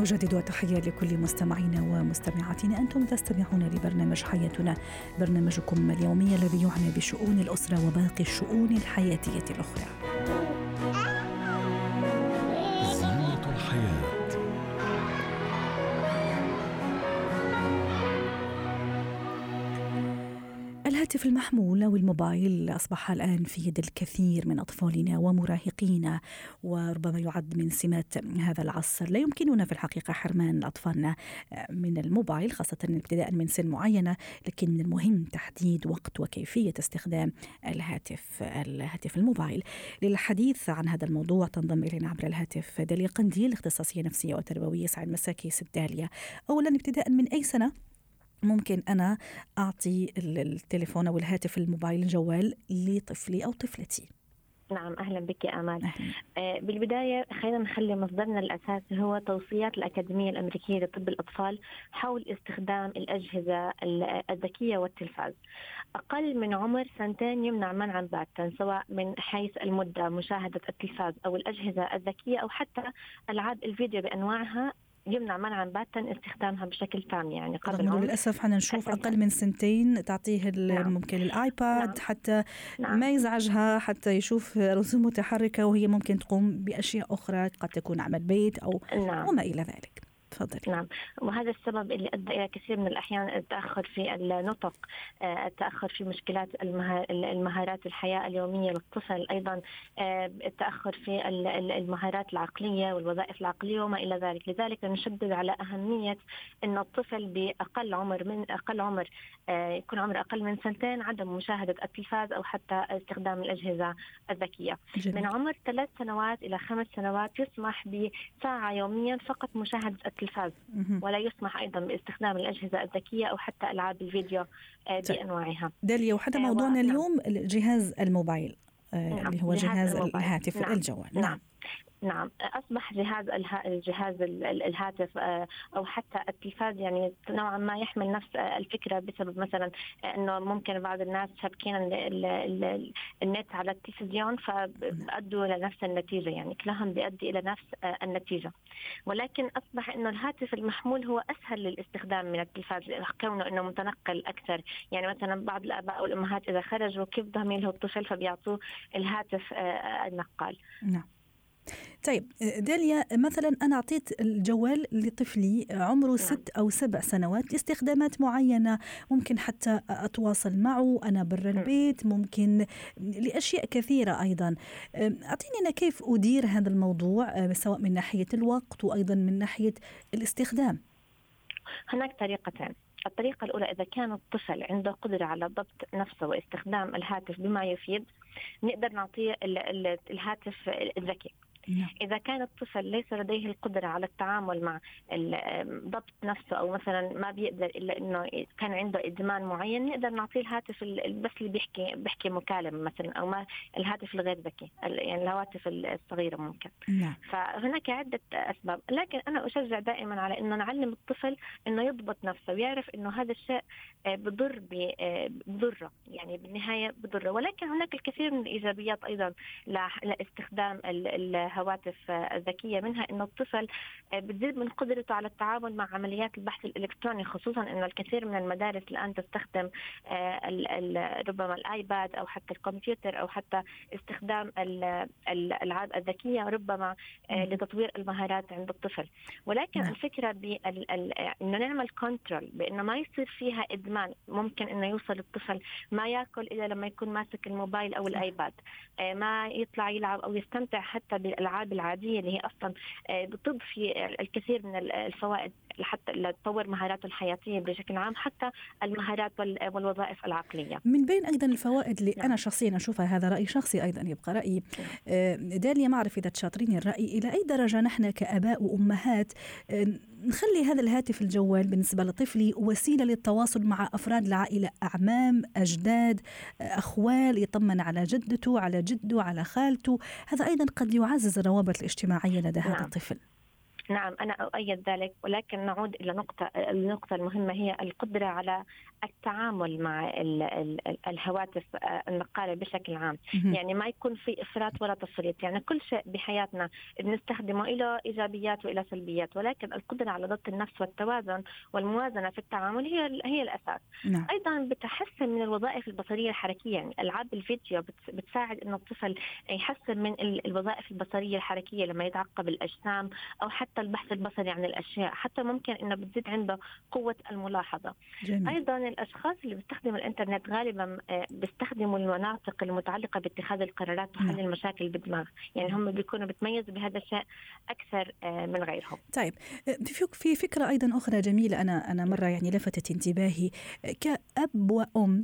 نجدد التحية لكل مستمعينا ومستمعاتنا. أنتم تستمعون لبرنامج حياتنا. برنامجكم اليومي الذي يعنى بشؤون الأسرة وباقي الشؤون الحياتية الأخرى. الهاتف المحمول أو الموبايل أصبح الآن في يد الكثير من أطفالنا ومراهقينا وربما يعد من سمات هذا العصر. لا يمكننا في الحقيقة حرمان أطفالنا من الموبايل خاصة ابتداء من سن معينة لكن من المهم تحديد وقت وكيفية استخدام الهاتف الهاتف الموبايل. للحديث عن هذا الموضوع تنضم إلينا عبر الهاتف داليا قنديل اختصاصية نفسية وتربوية سعد مساكي ست داليا. أولا ابتداء من أي سنة؟ ممكن أنا أعطي التليفون أو الهاتف الموبايل الجوال لطفلي أو طفلتي. نعم أهلا بك يا أمال. آه بالبداية خلينا نخلي مصدرنا الاساسي هو توصيات الأكاديمية الأمريكية لطب الأطفال حول استخدام الأجهزة الذكية والتلفاز. أقل من عمر سنتين يمنع منعا باتا سواء من حيث المدة مشاهدة التلفاز أو الأجهزة الذكية أو حتى ألعاب الفيديو بأنواعها يمنع منعا باتا استخدامها بشكل تام يعني قبل عمر للأسف إحنا نشوف أقل من سنتين تعطيه نعم. ممكن ال iPad نعم. حتى نعم. ما يزعجها حتى يشوف رسوم متحركة وهي ممكن تقوم بأشياء أخرى قد تكون عمل بيت أو نعم. وما إلى ذلك تفضلي. نعم. وهذا السبب اللي أدى إلى كثير من الأحيان التأخر في النطق آه، التأخر في مشكلات المهارات الحياة اليومية للطفل أيضا آه، التأخر في المهارات العقلية والوظائف العقلية وما إلى ذلك. لذلك نشدد على أهمية إن الطفل بأقل عمر من أقل عمر آه، يكون عمره أقل من سنتين عدم مشاهدة التلفاز أو حتى استخدام الأجهزة الذكية. جميل. من عمر ثلاث سنوات إلى خمس سنوات يسمح بساعة يوميا فقط مشاهدة التلفاز ولا يسمح أيضا باستخدام الأجهزة الذكية أو حتى ألعاب الفيديو آه، طيب. بأنواعها داليا وحتى آه، موضوعنا اليوم جهاز الموبايل نعم. اللي هو جهاز, جهاز الهاتف نعم. الجوال نعم. نعم. نعم أصبح جهاز الجهاز الهاتف آه، أو حتى التلفاز يعني نوعا ما يحمل نفس الفكرة بسبب مثلا إنه ممكن بعض الناس شابكين النت على التلفزيون فادوا لنفس النتيجة يعني كلهم بيؤدي إلى نفس آه، النتيجة. ولكن أصبح إنه الهاتف المحمول هو أسهل للاستخدام من التلفاز كونه إنه متنقل أكثر. يعني مثلا بعض الآباء والأمهات إذا خرجوا كيف بدهم يلهوا الطفل فبيعطوه الهاتف آه، النقال. نعم. طيب داليا مثلا أنا أعطيت الجوال لطفلي عمره نعم. ست أو سبع سنوات لاستخدامات معينة ممكن حتى أتواصل معه أنا برا البيت ممكن لأشياء كثيرة أيضا. أعطيني أنا كيف أدير هذا الموضوع سواء من ناحية الوقت وأيضا من ناحية الاستخدام؟ هناك طريقتين الطريقة الأولى إذا كان الطفل عنده قدرة على ضبط نفسه واستخدام الهاتف بما يفيد نقدر نعطيه الهاتف الذكي. نعم. إذا كان الطفل ليس لديه القدرة على التعامل مع ضبط نفسه أو مثلا ما بيقدر إلا إنه كان عنده إدمان معين نقدر نعطيه الهاتف بس اللي بيحكي بيحكي مكالمة مثلا أو ما الهاتف الغير ذكي يعني الهواتف الصغيرة ممكن نعم. فهناك عدة أسباب لكن أنا أشجع دائما على إنه نعلم الطفل إنه يضبط نفسه ويعرف إنه هذا الشيء آه، بضر آه، بضرة يعني بالنهاية بضرة ولكن هناك الكثير من الإيجابيات أيضا لاستخدام الهواتف الذكيه منها إنه الطفل بتزيد من قدرته على التعامل مع عمليات البحث الإلكتروني خصوصا إنه الكثير من المدارس الآن تستخدم آه، ربما الآيباد أو حتى الكمبيوتر أو حتى استخدام الألعاب الذكية ربما آه، لتطوير المهارات عند الطفل. ولكن نعم. الفكرة إنه نعمل كنترول بإنه ما يصير فيها إدمان. ممكن إنه يوصل الطفل ما ياكل إلا لما يكون ماسك الموبايل أو الآيباد آه، ما يطلع يلعب أو يستمتع حتى الألعاب العادية اللي هي أصلا آه، بتضفي الكثير من الفوائد. لحتى لتطور مهاراته الحياتية بشكل عام حتى المهارات والوظائف العقلية. من بين أيضا الفوائد اللي نعم. أنا شخصيا أشوفها هذا رأي شخصي أيضا يبقى رأيي آه، داليا ما أعرف إذا تشاطريني الرأي إلى أي درجة نحن كآباء وأمهات آه، نخلي هذا الهاتف الجوال بالنسبة لطفلي وسيلة للتواصل مع أفراد العائلة أعمام أجداد أخوال يطمن على جدته على جده على خالته هذا أيضا قد يعزز الروابط الاجتماعية لدى هذا نعم. الطفل نعم أنا أؤيد ذلك ولكن نعود إلى نقطة النقطة المهمة هي القدرة على التعامل مع ال ال الهواتف آه، النقالة بشكل عام. يعني ما يكون في إفراط ولا تفريط. يعني كل شيء بحياتنا بنستخدمه له إيجابيات وإلى سلبيات ولكن القدرة على ضبط النفس والتوازن والموازنة في التعامل هي هي الأساس. نعم. أيضا بتحسن من الوظائف البصرية الحركية. يعني ألعاب الفيديو بتساعد إنه الطفل يحسن من الوظائف البصرية الحركية لما يتعقب الأجسام أو حتى البحث البصري عن الأشياء حتى ممكن إنه بتزيد عنده قوة الملاحظة جميل. أيضا الأشخاص اللي بيستخدموا الإنترنت غالبا آه، بيستخدموا المناطق المتعلقة باتخاذ القرارات وحل نعم. المشاكل بالدماغ يعني هم بيكونوا بتميزوا بهذا الشيء أكثر آه، من غيرهم طيب آه، في فكرة أيضا أخرى جميلة أنا أنا مرة يعني لفتت انتباهي كأب وأم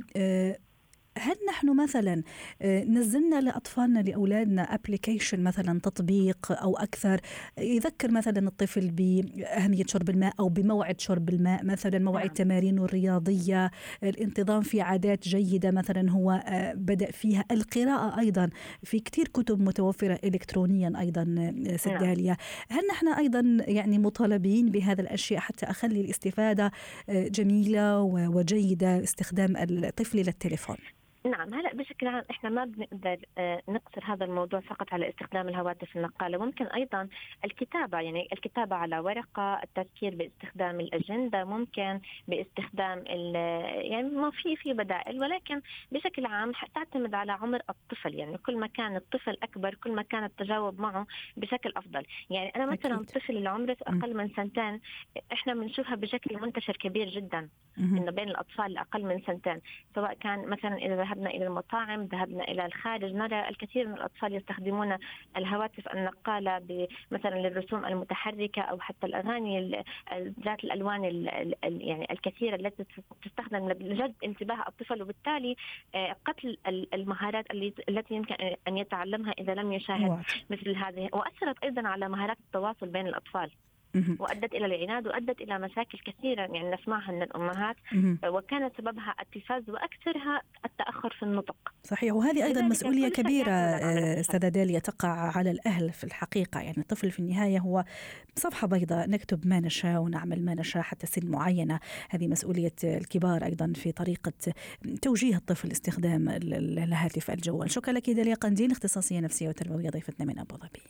هل نحن مثلا آه، نزلنا لأطفالنا لأولادنا ابلكيشن مثلا تطبيق أو أكثر؟ يذكر مثلا الطفل بأهمية شرب الماء أو بموعد شرب الماء مثلا مواعيد نعم. تمارينه الرياضية. الانتظام في عادات جيدة مثلا هو آه، بدأ فيها. القراءة أيضا في كثير كتب متوفرة الكترونيا أيضا آه، سداليا نعم. هل نحن أيضا يعني مطالبين بهذا الأشياء حتى أخلي الاستفادة جميلة وجيدة استخدام الطفل للتليفون؟ نعم هلا بشكل عام إحنا ما بنقدر آه، نقصر هذا الموضوع فقط على استخدام الهواتف النقالة. ممكن أيضا الكتابة يعني الكتابة على ورقة التفكير باستخدام الأجندة ممكن باستخدام يعني ما في في بدائل. ولكن بشكل عام تعتمد على عمر الطفل يعني كل ما كان الطفل أكبر كل ما كان التجاوب معه بشكل أفضل. يعني أنا مثلا الطفل اللي عمره أقل من سنتين إحنا بنشوفها بشكل منتشر كبير جدا إنه بين الأطفال الاقل من سنتين سواء كان مثلا إذا ذهبنا إلى المطاعم ذهبنا إلى الخارج. نرى الكثير من الأطفال يستخدمون الهواتف النقالة مثلا للرسوم المتحركة أو حتى الأغاني ذات الألوان يعني الكثيرة التي تستخدم لجذب انتباه الطفل. وبالتالي آه، قتل المهارات التي يمكن ان يتعلمها إذا لم يشاهد مثل هذه. وأثرت أيضا على مهارات التواصل بين الأطفال. وأدت إلى العناد وأدت إلى مشاكل كثيرة يعني نسمعها من الأمهات وكان سببها التلفاز وأكثرها التأخر في النطق. صحيح وهذه أيضا مسؤولية كبيرة آه، أستاذة داليا تقع على الأهل في الحقيقة يعني الطفل في النهاية هو صفحة بيضاء نكتب ما نشاء ونعمل ما نشاء حتى سن معينة هذه مسؤولية الكبار أيضا في طريقة توجيه الطفل استخدام الهاتف الجوال. شكرا لك داليا قنديل اختصاصية نفسية وتربوية ضيفتنا من أبو ظبي.